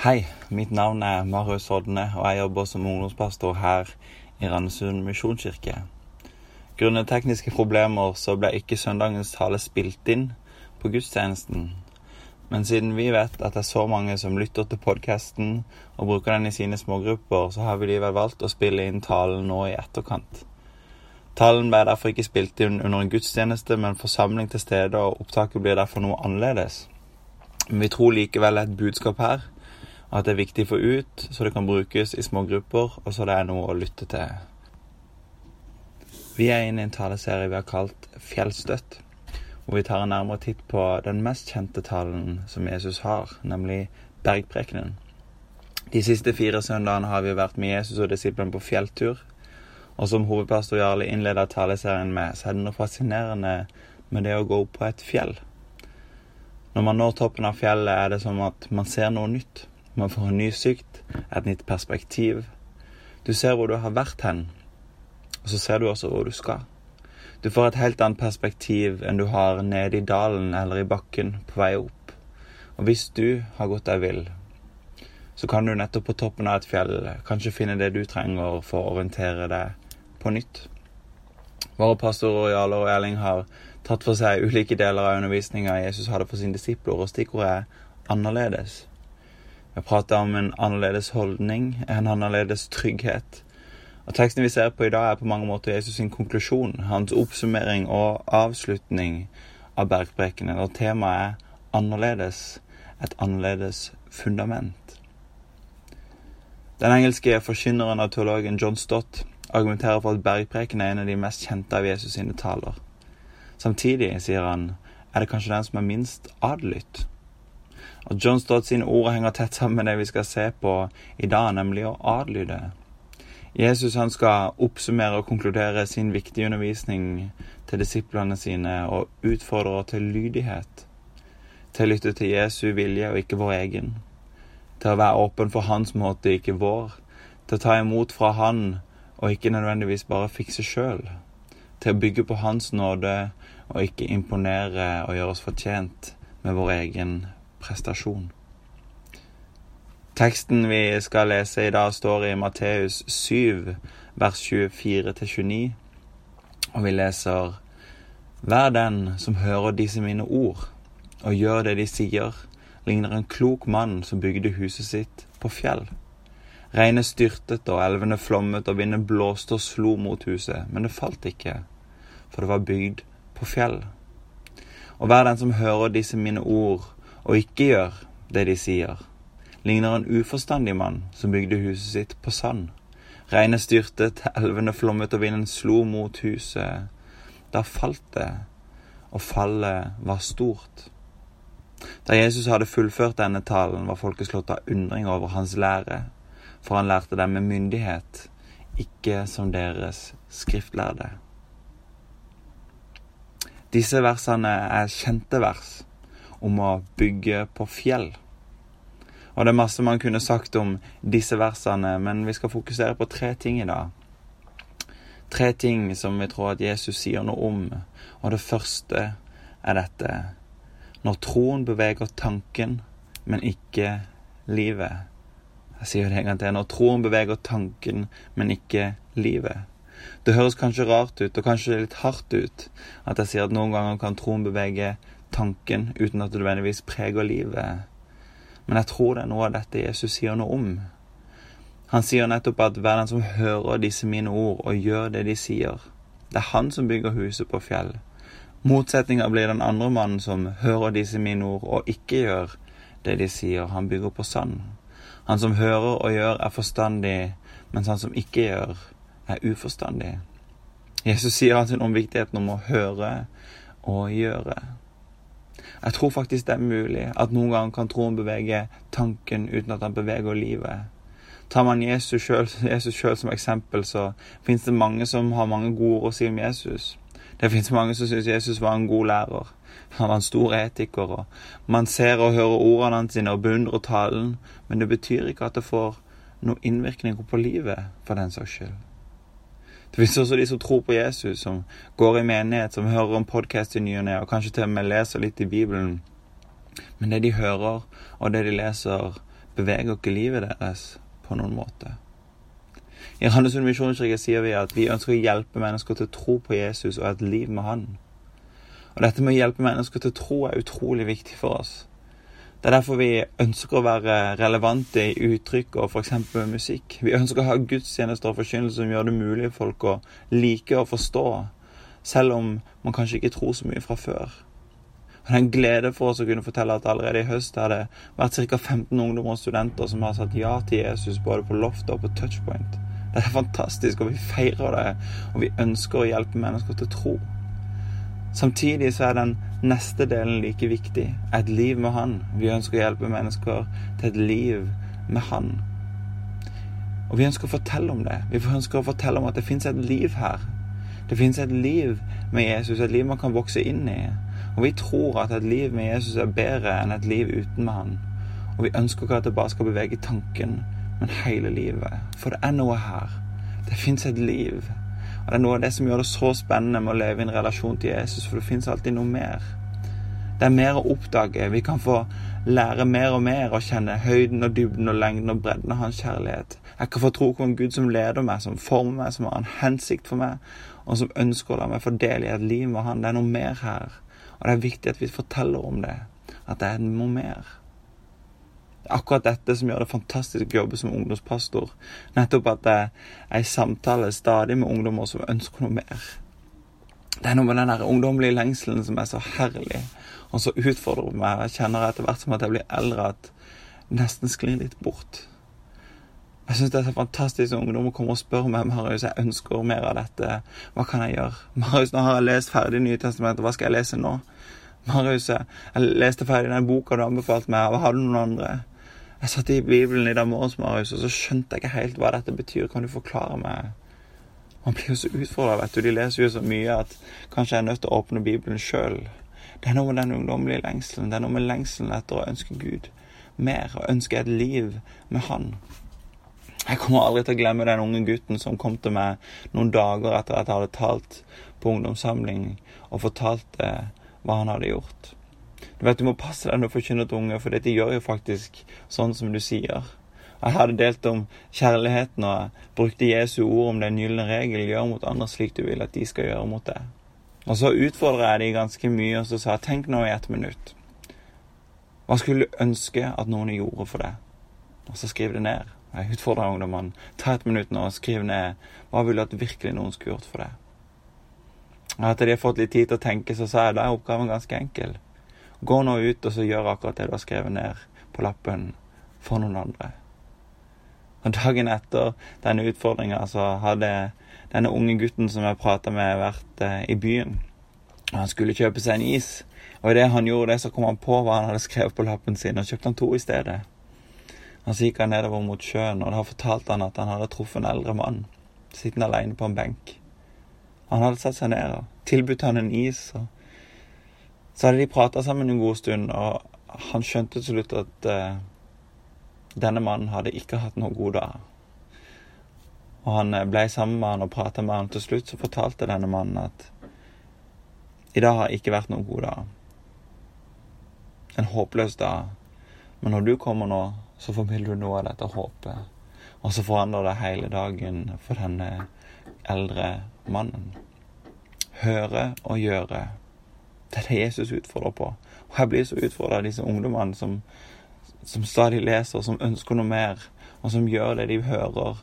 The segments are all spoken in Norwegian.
Hei, mitt navn er Marius Hodne, og jeg jobber som ungdomspastor her i Randesund misjonskirke. Grunnet tekniske problemer så ble ikke søndagens tale spilt inn på gudstjenesten. Men siden vi vet at det er så mange som lytter til podkasten og bruker den i sine smågrupper, så har vi likevel valgt å spille inn talen nå i etterkant. Talen ble derfor ikke spilt inn under en gudstjeneste, men forsamling til stede, og opptaket blir derfor noe annerledes. Men vi tror likevel et budskap her at det er viktig å få ut, så det kan brukes i små grupper, og så det er noe å lytte til. Vi er inne i en taleserie vi har kalt Fjellstøtt, hvor vi tar en nærmere titt på den mest kjente talen som Jesus har, nemlig bergprekenen. De siste fire søndagene har vi vært med Jesus og disiplene på fjelltur. Og som hovedpastor Jarle innleder taleserien med, så er det noe fascinerende med det å gå opp på et fjell. Når man når toppen av fjellet, er det som at man ser noe nytt. Man får en ny sykt, et nytt perspektiv. Du ser hvor du har vært hen, og så ser du også hvor du skal. Du får et helt annet perspektiv enn du har nede i dalen eller i bakken på vei opp. Og hvis du har gått deg vill, så kan du nettopp på toppen av et fjell kanskje finne det du trenger for å orientere deg på nytt. Våre pastorer Jarle og Erling har tatt for seg ulike deler av undervisninga Jesus hadde for sine disipler, og stikkordet er annerledes. Vi prater om en annerledes holdning, en annerledes trygghet. Og Teksten vi ser på i dag, er på mange måter Jesus sin konklusjon, hans oppsummering og avslutning av bergprekenen. Og temaet er annerledes, et annerledes fundament. Den engelske forkynneren og teologen John Stott argumenterer for at bergpreken er en av de mest kjente av Jesus sine taler. Samtidig, sier han, er det kanskje den som er minst adlydt. Og John Stott sine ord henger tett sammen med det vi skal se på i dag, nemlig å adlyde. Jesus han skal oppsummere og konkludere sin viktige undervisning til disiplene sine og utfordre til lydighet. Til å lytte til Jesu vilje og ikke vår egen. Til å være åpen for hans måte, ikke vår. Til å ta imot fra han og ikke nødvendigvis bare fikse sjøl. Til å bygge på hans nåde og ikke imponere og gjøre oss fortjent med vår egen prestasjon. Teksten vi skal lese i dag, står i Matteus 7, vers 24-29, og vi leser Vær den som hører disse mine ord, og gjør det de sier, ligner en klok mann som bygde huset sitt på fjell. Regnet styrtet og elvene flommet og vinden blåste og slo mot huset, men det falt ikke, for det var bygd på fjell. Og vær den som hører disse mine ord og ikke gjør det de sier, ligner en uforstandig mann som bygde huset sitt på sand. Regnet styrtet, elvene flommet og vinden slo mot huset. Da falt det, og fallet var stort. Da Jesus hadde fullført denne talen, var folket slått av undring over hans lære, for han lærte dem med myndighet, ikke som deres skriftlærde. Disse versene er kjente vers om å bygge på fjell. Og det er masse man kunne sagt om disse versene, men vi skal fokusere på tre ting i dag. Tre ting som vi tror at Jesus sier noe om. Og det første er dette. Når troen beveger tanken, men ikke livet. Jeg sier det en gang til. Når troen beveger tanken, men ikke livet. Det høres kanskje rart ut, og kanskje litt hardt ut, at jeg sier at noen ganger kan troen bevege tanken uten at det nødvendigvis preger livet. Men jeg tror det er noe av dette Jesus sier noe om. Han sier nettopp at hver den som hører disse mine ord og gjør det de sier, det er han som bygger huset på fjell. Motsetninga blir den andre mannen som hører disse mine ord og ikke gjør det de sier. Han bygger på sand. Han som hører og gjør, er forstandig, mens han som ikke gjør, er uforstandig. Jesus sier altså om viktigheten om å høre og gjøre. Jeg tror faktisk det er mulig at noen ganger kan troen bevege tanken uten at han beveger livet. Tar man Jesus sjøl som eksempel, så fins det mange som har mange gode ord å si om Jesus. Det fins mange som syns Jesus var en god lærer. Han var en stor etiker. og Man ser og hører ordene hans og beundrer talen, men det betyr ikke at det får noen innvirkning på livet, for den saks skyld. Det finnes også de som tror på Jesus, som går i menighet, som hører om podkast i ny og ne, og kanskje til og med leser litt i Bibelen. Men det de hører, og det de leser, beveger ikke livet deres på noen måte. I Randesund misjonskirke sier vi at vi ønsker å hjelpe mennesker til å tro på Jesus og et liv med Han. Og dette med å hjelpe mennesker til å tro er utrolig viktig for oss. Det er derfor vi ønsker å være relevante i uttrykk og f.eks. musikk. Vi ønsker å ha gudstjenester og forkynnelse som gjør det mulig for folk å like og forstå, selv om man kanskje ikke tror så mye fra før. Og Det er en glede for oss å kunne fortelle at allerede i høst har det vært ca. 15 ungdommer og studenter som har sagt ja til Jesus både på Loftet og på Touchpoint. Det er fantastisk, og vi feirer det. Og vi ønsker å hjelpe mennesker til tro. Samtidig så er den neste delen like viktig. Et liv med Han. Vi ønsker å hjelpe mennesker til et liv med Han. Og vi ønsker å fortelle om det. Vi ønsker å fortelle om at det fins et liv her. Det fins et liv med Jesus, et liv man kan vokse inn i. Og vi tror at et liv med Jesus er bedre enn et liv uten med Han. Og vi ønsker ikke at det bare skal bevege tanken, men hele livet. For det er noe her. Det fins et liv. Og det er noe av det som gjør det så spennende med å leve i en relasjon til Jesus, for det fins alltid noe mer. Det er mer å oppdage. Vi kan få lære mer og mer å kjenne høyden og dybden og lengden og bredden av hans kjærlighet. Jeg kan få tro på en Gud som leder meg, som former meg, som har en hensikt for meg, og som ønsker å la meg få del i et liv med han. Det er noe mer her. Og det er viktig at vi forteller om det. At det er noe mer akkurat dette som gjør det fantastisk å jobbe som ungdomspastor. Nettopp at jeg er i samtale stadig med ungdommer som ønsker noe mer. Det er noe med den der ungdommelige lengselen som er så herlig, og så utfordrer meg. Jeg kjenner etter hvert som at jeg blir eldre, at nesten sklir litt bort. Jeg syns det er så fantastisk når ungdommer kommer og spør meg Marius, jeg ønsker mer av dette. Hva kan jeg gjøre? Marius, nå har jeg lest ferdig Nytestamentet, hva skal jeg lese nå? Marius, jeg leste ferdig den boka du anbefalte meg, hva har du noen andre? Jeg satt i Bibelen i dag morges, Marius, og så skjønte jeg ikke helt hva dette betyr. Kan du forklare meg? Man blir jo så utfordra, vet du. De leser jo så mye at kanskje jeg er nødt til å åpne Bibelen sjøl. Det er noe med den ungdommelige lengselen. Det er noe med lengselen etter å ønske Gud mer, og ønske et liv med Han. Jeg kommer aldri til å glemme den unge gutten som kom til meg noen dager etter at jeg hadde talt på ungdomssamling og fortalte hva han hadde gjort. Du vet, du må passe deg når du forkynner til unge, for dette gjør jo faktisk sånn som du sier. Jeg hadde delt om kjærligheten, og brukte Jesu ord om den gylne regel. Gjør mot andre slik du vil at de skal gjøre mot deg. Og så utfordra jeg de ganske mye, og så sa tenk nå i ett minutt. Hva skulle du ønske at noen gjorde for deg? Og så skriv det ned. Jeg utfordra ungdommene. Ta et minutt nå og skriv ned hva ville at virkelig noen skulle gjort for deg. Og etter de har fått litt tid til å tenke, så sa jeg da er oppgaven ganske enkel. Gå nå ut og så gjør akkurat det du har skrevet ned på lappen for noen andre. Og Dagen etter denne utfordringa så hadde denne unge gutten som jeg prata med, vært eh, i byen. Han skulle kjøpe seg en is. Og idet han gjorde det, så kom han på hva han hadde skrevet på lappen sin, og kjøpte han to i stedet. Og Så gikk han nedover mot sjøen, og da fortalte han at han hadde truffet en eldre mann sittende alene på en benk. Han hadde satt seg ned og tilbudt han en is. og så hadde de prata sammen en god stund, og han skjønte til slutt at uh, denne mannen hadde ikke hatt noen god dag. Og han eh, ble sammen med han og prata med han. Til slutt så fortalte denne mannen at i dag har ikke vært noen god dag. En håpløs dag. Men når du kommer nå, så formidler du noe av dette håpet. Og så forandrer det hele dagen for denne eldre mannen. Høre og gjøre det er det Jesus utfordrer på. Og jeg blir så utfordra av disse ungdommene som, som, stadig leser, som ønsker noe mer, og som gjør det de hører.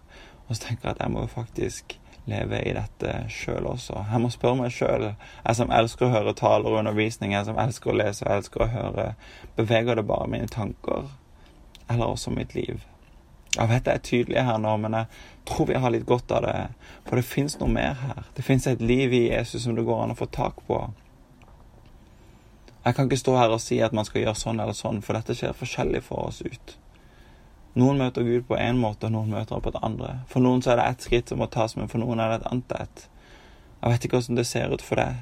Og så tenker jeg at jeg må jo faktisk leve i dette sjøl også. Jeg må spørre meg sjøl, jeg som elsker å høre taler og undervisning, jeg som elsker å lese og elsker å høre, beveger det bare mine tanker, eller også mitt liv? Jeg vet jeg er tydelig her nå, men jeg tror vi har litt godt av det. For det fins noe mer her. Det fins et liv i Jesus som det går an å få tak på. Jeg kan ikke stå her og si at man skal gjøre sånn eller sånn, for dette skjer forskjellig for oss ut. Noen møter Gud på én måte, og noen møter ham på et andre. For noen så er det ett skritt som må tas, men for noen er det et annet et. Jeg vet ikke hvordan det ser ut for deg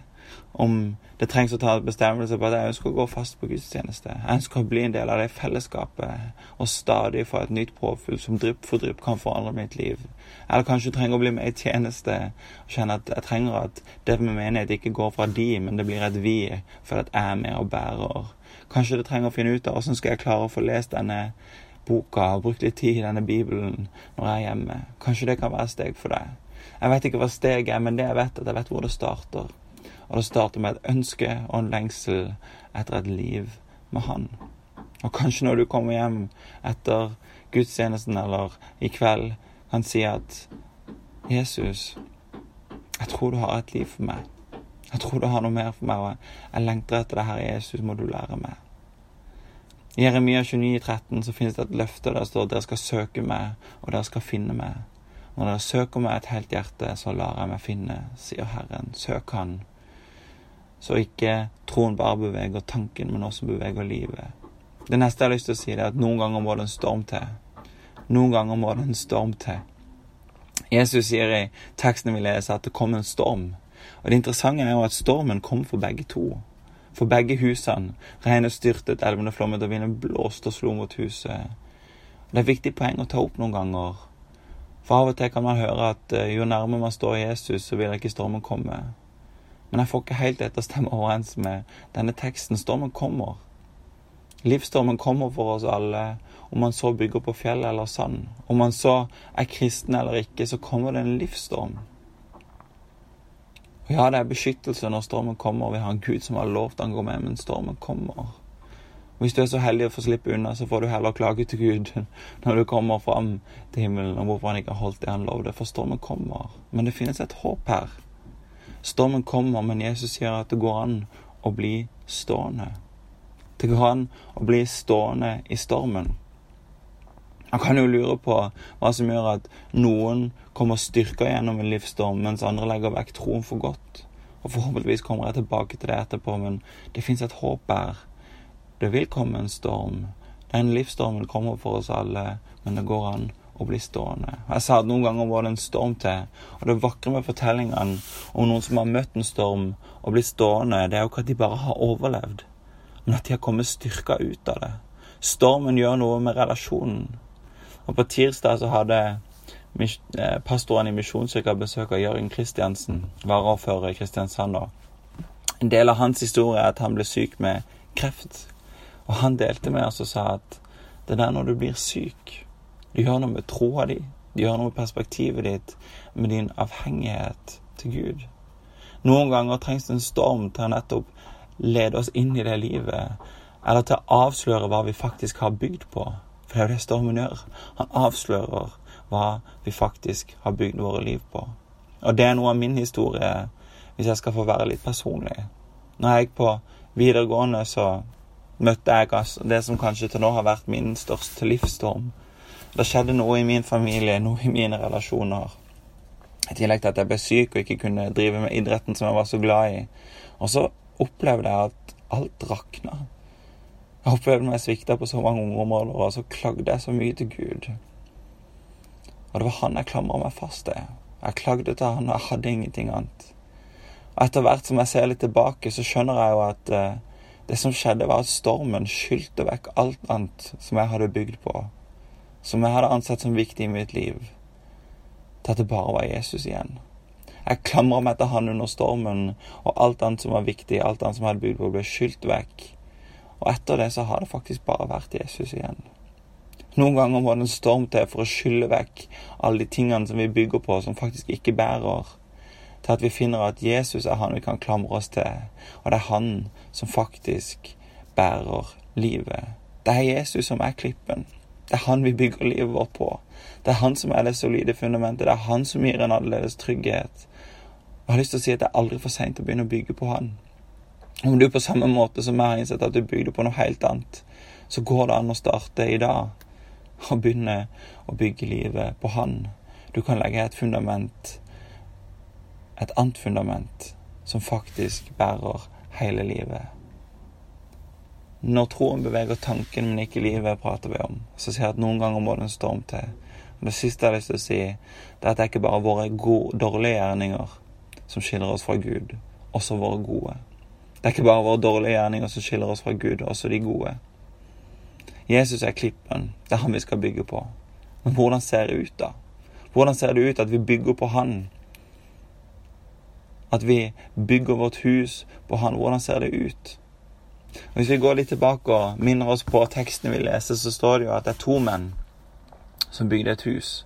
om det trengs å ta en bestemmelse på at jeg ønsker å gå fast på gudstjeneste. Jeg ønsker å bli en del av det fellesskapet og stadig få et nytt påfyll som drypp for drypp kan forandre mitt liv. Eller kanskje du trenger å bli med i tjeneste og kjenne at jeg trenger at det med menighet ikke går fra de, men det blir et vi, for at jeg er med og bærer. Kanskje du trenger å finne ut av hvordan skal jeg klare å få lest denne boka og brukt litt tid i denne Bibelen når jeg er hjemme. Kanskje det kan være steg for deg. Jeg vet ikke hva steget er, men det jeg vet, at jeg vet hvor det starter. Og det starter med et ønske og en lengsel etter et liv med Han. Og kanskje når du kommer hjem etter gudstjenesten eller i kveld, kan si at Jesus, jeg tror du har et liv for meg. Jeg tror du har noe mer for meg, og jeg lengter etter det her, Jesus, må du lære meg. I Jeremia 29, 13 så finnes det et løfte der det står dere skal søke meg, og dere skal finne meg. Når dere søker meg et helt hjerte, så lar jeg meg finne, sier Herren. Søk Han. Så ikke troen bare beveger tanken, men også beveger livet. Det neste jeg har lyst til å si, er at noen ganger må det en storm til. Noen ganger må det en storm til. Jesus sier i teksten vi leser, at det kom en storm. Og Det interessante er jo at stormen kom for begge to. For begge husene. Regnet styrtet, elvene flommet, og vinden blåste og slo mot huset. Det er viktig poeng å ta opp noen ganger. For av og til kan man høre at eh, jo nærmere man står Jesus, så vil ikke stormen komme. Men jeg får ikke helt dette stemme overens med denne teksten. Stormen kommer. Livsstormen kommer for oss alle, om man så bygger på fjell eller sand. Om man så er kristen eller ikke, så kommer det en livsstorm. Og ja, det er beskyttelse når stormen kommer, vi har en Gud som har lovt han går med, men stormen kommer. Hvis du er så heldig å få slippe unna, så får du heller klage til Gud når du kommer fram til himmelen om hvorfor han ikke har holdt det han lovde, for stormen kommer. Men det finnes et håp her. Stormen kommer, men Jesus sier at det går an å bli stående. Det går an å bli stående i stormen. Man kan jo lure på hva som gjør at noen kommer styrka gjennom en livsstorm, mens andre legger vekk troen for godt. Og Forhåpentligvis kommer jeg tilbake til det etterpå, men det fins et håp her. Det vil komme en storm. Den livsstormen kommer for oss alle, men det går an å bli stående. Jeg sa at noen ganger var det en storm til, og det vakre med fortellingene om noen som har møtt en storm og blitt stående, det er jo ikke at de bare har overlevd, men at de har kommet styrka ut av det. Stormen gjør noe med relasjonen. Og på tirsdag så hadde Eh, pastoren i Misjonskirka besøk av Jørgen Kristiansen, varaordfører i Kristiansand. En del av hans historie er at han ble syk med kreft. Og han delte med oss og sa at det der når du blir syk, det gjør noe med troa di, det gjør noe med perspektivet ditt, med din avhengighet til Gud. Noen ganger trengs det en storm til å nettopp lede oss inn i det livet, eller til å avsløre hva vi faktisk har bygd på. For det er jo det stormen gjør. Han avslører hva vi faktisk har bygd våre liv på. Og det er noe av min historie, hvis jeg skal få være litt personlig. Når jeg gikk på videregående, så møtte jeg det som kanskje til nå har vært min største livsstorm. Det skjedde noe i min familie, noe i mine relasjoner. I tillegg til at jeg ble syk og ikke kunne drive med idretten som jeg var så glad i. Og så opplevde jeg at alt rakna. Jeg opplevde meg svikta på så mange områder, og så klagde jeg så mye til Gud. Og det var han jeg klamra meg fast til. Jeg klagde til han, og jeg hadde ingenting annet. Og etter hvert som jeg ser litt tilbake, så skjønner jeg jo at uh, det som skjedde, var at stormen skylte vekk alt annet som jeg hadde bygd på, som jeg hadde ansett som viktig i mitt liv, til at det bare var Jesus igjen. Jeg klamra meg til han under stormen, og alt annet som var viktig, alt annet som hadde bygd på, ble skylt vekk. Og etter det så har det faktisk bare vært Jesus igjen. Noen ganger må det en storm til for å skylle vekk alle de tingene som vi bygger på, som faktisk ikke bærer, til at vi finner at Jesus er han vi kan klamre oss til, og det er han som faktisk bærer livet. Det er Jesus som er klippen. Det er han vi bygger livet vårt på. Det er han som er det solide fundamentet. Det er han som gir en annerledes trygghet. Jeg har lyst til å si at det er aldri for seint å begynne å bygge på han. Om du på samme måte som jeg har innsett at du bygde på noe helt annet, så går det an å starte i dag og begynne å bygge livet på Han. Du kan legge et fundament, et annet fundament, som faktisk bærer hele livet. Når troen beveger tanken, men ikke livet, prater vi om. Så sier jeg at noen ganger må det en storm til. Og Det siste jeg har lyst til å si, det er at det ikke bare våre gode, dårlige gjerninger som skiller oss fra Gud, også våre gode. Det er ikke bare våre dårlige gjerninger som skiller oss fra Gud, også de gode. Jesus er klippen. Det er han vi skal bygge på. Men hvordan ser det ut, da? Hvordan ser det ut at vi bygger på han? At vi bygger vårt hus på han. Hvordan ser det ut? Hvis vi går litt tilbake og minner oss på teksten vi leser, så står det jo at det er to menn som bygde et hus.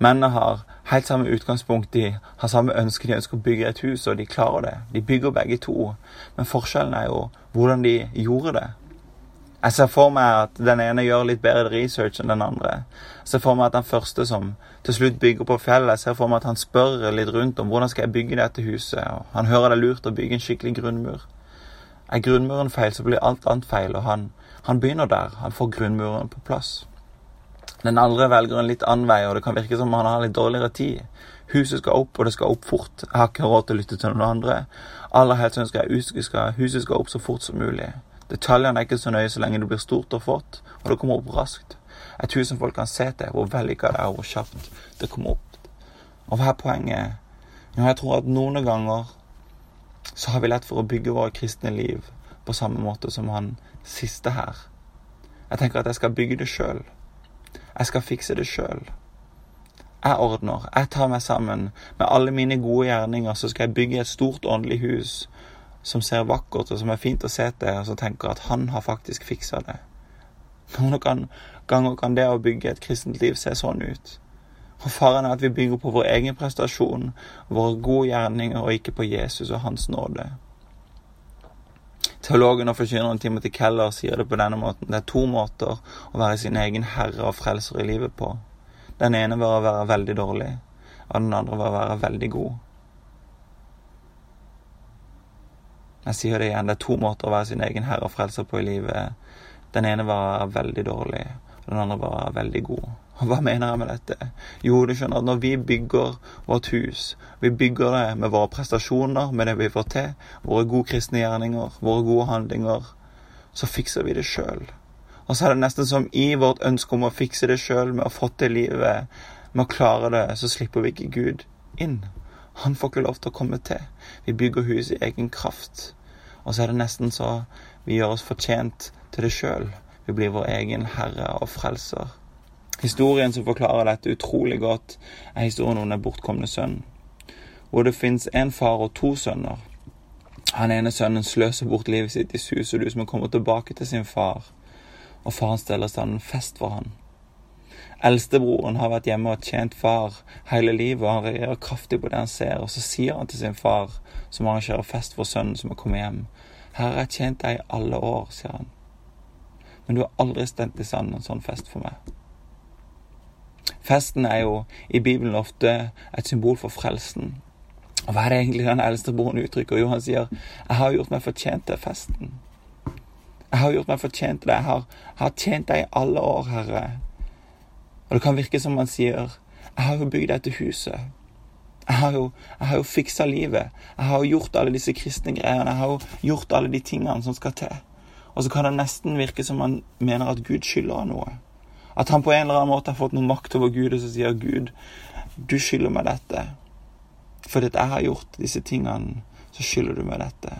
Mennene har helt samme utgangspunkt, de har samme ønske, de ønsker å bygge et hus, og de klarer det. De bygger begge to, men forskjellen er jo hvordan de gjorde det. Jeg ser for meg at den ene gjør litt bedre research enn den andre. Jeg ser for meg at den første som til slutt bygger på fjellet, jeg ser for meg at han spør litt rundt om hvordan skal jeg bygge dette huset, og han hører det er lurt å bygge en skikkelig grunnmur. Er grunnmuren feil, så blir alt annet feil, og han, han begynner der. Han får grunnmuren på plass. Den andre velger en litt annen vei, og det kan virke som han har litt dårligere tid. Huset skal opp, og det skal opp fort. Jeg har ikke råd til å lytte til noen andre. Aller helst ønsker jeg skal, huset skal opp så fort som mulig. Detaljene er ikke så nøye så lenge det blir stort og flott, og det kommer opp raskt. Et hus som folk kan se til, hvor vellykka det er, og hvor kjapt det kommer opp. Og hva er poenget? Jo, jeg tror at noen ganger så har vi lett for å bygge våre kristne liv på samme måte som han siste her. Jeg tenker at jeg skal bygge det sjøl. Jeg skal fikse det sjøl. Jeg ordner, jeg tar meg sammen. Med alle mine gode gjerninger så skal jeg bygge et stort åndelig hus som ser vakkert og som er fint å se til, og som tenker at han har faktisk fiksa det. Noen ganger kan det å bygge et kristent liv se sånn ut. Og Faren er at vi bygger på vår egen prestasjon, våre gode gjerninger, og ikke på Jesus og Hans nåde. Teologen og forkynneren Timothy Keller sier det på denne måten. Det er to måter å være sin egen herre og frelser i livet på. Den ene var å være veldig dårlig, og den andre var å være veldig god. Jeg sier det igjen, det er to måter å være sin egen herre og frelser på i livet. Den ene var veldig dårlig, og den andre var veldig god. Og hva mener jeg med dette? Jo, du skjønner at når vi bygger vårt hus, vi bygger det med våre prestasjoner, med det vi får til, våre gode kristne gjerninger, våre gode handlinger, så fikser vi det sjøl. Og så er det nesten som i vårt ønske om å fikse det sjøl, med å få til livet, med å klare det, så slipper vi ikke Gud inn. Han får ikke lov til å komme til. Vi bygger hus i egen kraft. Og så er det nesten så vi gjør oss fortjent til det sjøl. Vi blir vår egen herre og frelser. Historien som forklarer dette utrolig godt, er historien om den bortkomne sønnen. Hvor det fins en far og to sønner. Han ene sønnen sløser bort livet sitt i sus og dus, men kommer tilbake til sin far. Og faren steller en fest for han. Eldstebroren har vært hjemme og tjent far hele livet, og han reagerer kraftig på det han ser. Og så sier han til sin far, som arrangerer fest for sønnen som har kommet hjem, Her har jeg tjent deg i alle år, sier han. Men du har aldri stelt i sand en sånn fest for meg. Festen er jo i Bibelen ofte et symbol for frelsen. Og hva er det egentlig den eldste broren uttrykker? Jo, han sier, 'Jeg har gjort meg fortjent til festen'. Jeg har gjort meg fortjent til det. Jeg har, har tjent deg i alle år, Herre. Og det kan virke som han sier Jeg har jo bygd dette huset. Jeg har jo, jeg jo fiksa livet. Jeg har jo gjort alle disse kristne greiene. Jeg har jo gjort alle de tingene som skal til. Og så kan det nesten virke som han mener at Gud skylder noe. At han på en eller annen måte har fått noe makt over Gud, og så sier Gud, du skylder meg dette. Fordi at jeg har gjort disse tingene, så skylder du meg dette.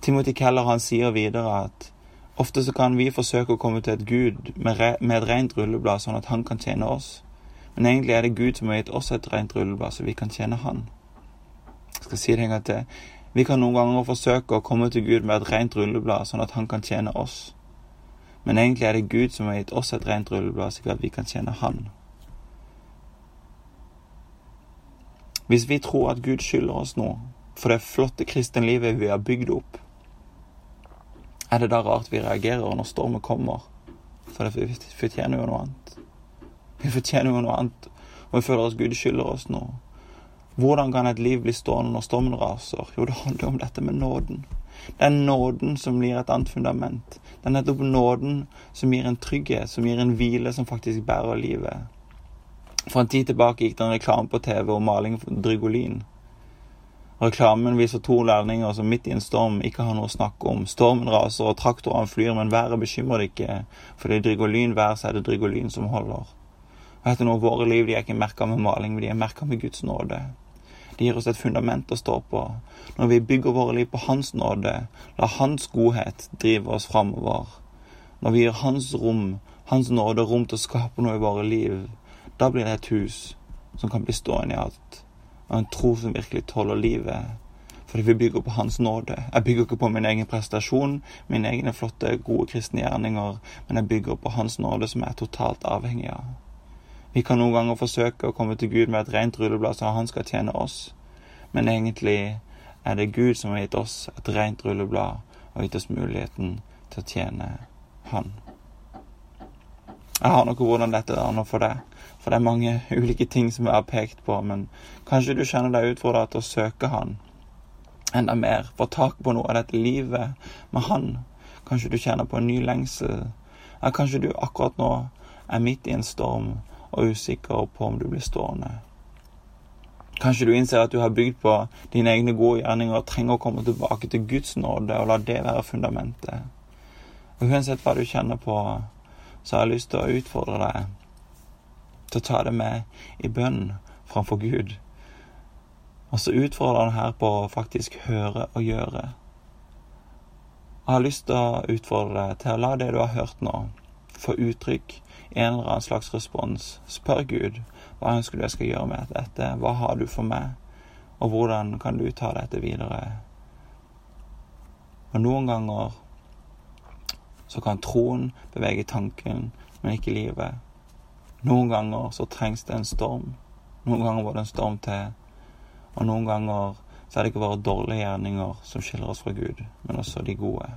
Timothy Keller han sier videre at Ofte så kan vi forsøke å komme til et Gud med, med et rent rulleblad, sånn at han kan tjene oss. Men egentlig er det Gud som har gitt oss et rent rulleblad, så vi kan tjene Han. Jeg skal si det en gang til. Vi kan noen ganger forsøke å komme til Gud med et rent rulleblad, sånn at Han kan tjene oss. Men egentlig er det Gud som har gitt oss et rent rulleblad, slik at vi kan tjene Han. Hvis vi tror at Gud skylder oss noe for det flotte kristenlivet vi har bygd opp, er det da rart vi reagerer når stormen kommer? For vi fortjener jo noe annet. Vi fortjener jo noe annet, og vi føler at Gud skylder oss noe. Hvordan kan et liv bli stående når stormen raser? Jo, det handler om dette med nåden. Det er nåden som blir et annet fundament. Det er nettopp nåden som gir en trygghet, som gir en hvile som faktisk bærer livet. For en tid tilbake gikk det en reklame på TV om maling Drygolin. Reklamen viser to lærlinger som midt i en storm ikke har noe å snakke om. Stormen raser og traktorene flyr, men været bekymrer det ikke. For det er Drygolin-vær, så er det Drygolin som holder. Og etter noe Våre liv de er ikke merka med maling, men de er merka med Guds nåde. Det gir oss et fundament å stå på. Når vi bygger våre liv på Hans nåde, la Hans godhet drive oss framover. Når vi gir Hans rom, Hans nåde rom til å skape noe i våre liv, da blir det et hus som kan bli stående i alt og en tro som virkelig tåler livet. Fordi vi bygger på Hans nåde. Jeg bygger ikke på min egen prestasjon, mine egne flotte, gode kristne gjerninger, men jeg bygger på Hans nåde, som jeg er totalt avhengig av. Vi kan noen ganger forsøke å komme til Gud med et rent rulleblad så han skal tjene oss, men egentlig er det Gud som har gitt oss et rent rulleblad og gitt oss muligheten til å tjene Han. Jeg har noe hvordan dette er nå for deg. For det er mange ulike ting som jeg har pekt på, men kanskje du kjenner deg utfordra til å søke Han enda mer. Få tak på noe av dette livet med Han. Kanskje du kjenner på en ny lengsel. Ja, kanskje du akkurat nå er midt i en storm og usikker på om du blir stående. Kanskje du innser at du har bygd på dine egne gode gjerninger og trenger å komme tilbake til Guds nåde og la det være fundamentet. Og Uansett hva du kjenner på, så har jeg lyst til å utfordre deg til å ta det med i bønn framfor Gud. Og så utfordrer han her på å faktisk høre og gjøre. Jeg har lyst til å utfordre deg til å la det du har hørt nå, få uttrykk en eller annen slags respons. Spør Gud hva ønsker du jeg skal gjøre med dette, hva har du for meg, og hvordan kan du ta dette videre? Og noen ganger så kan troen bevege tanken, men ikke livet. Noen ganger så trengs det en storm. Noen ganger var det en storm til. Og noen ganger så er det ikke bare dårlige gjerninger som skiller oss fra Gud, men også de gode.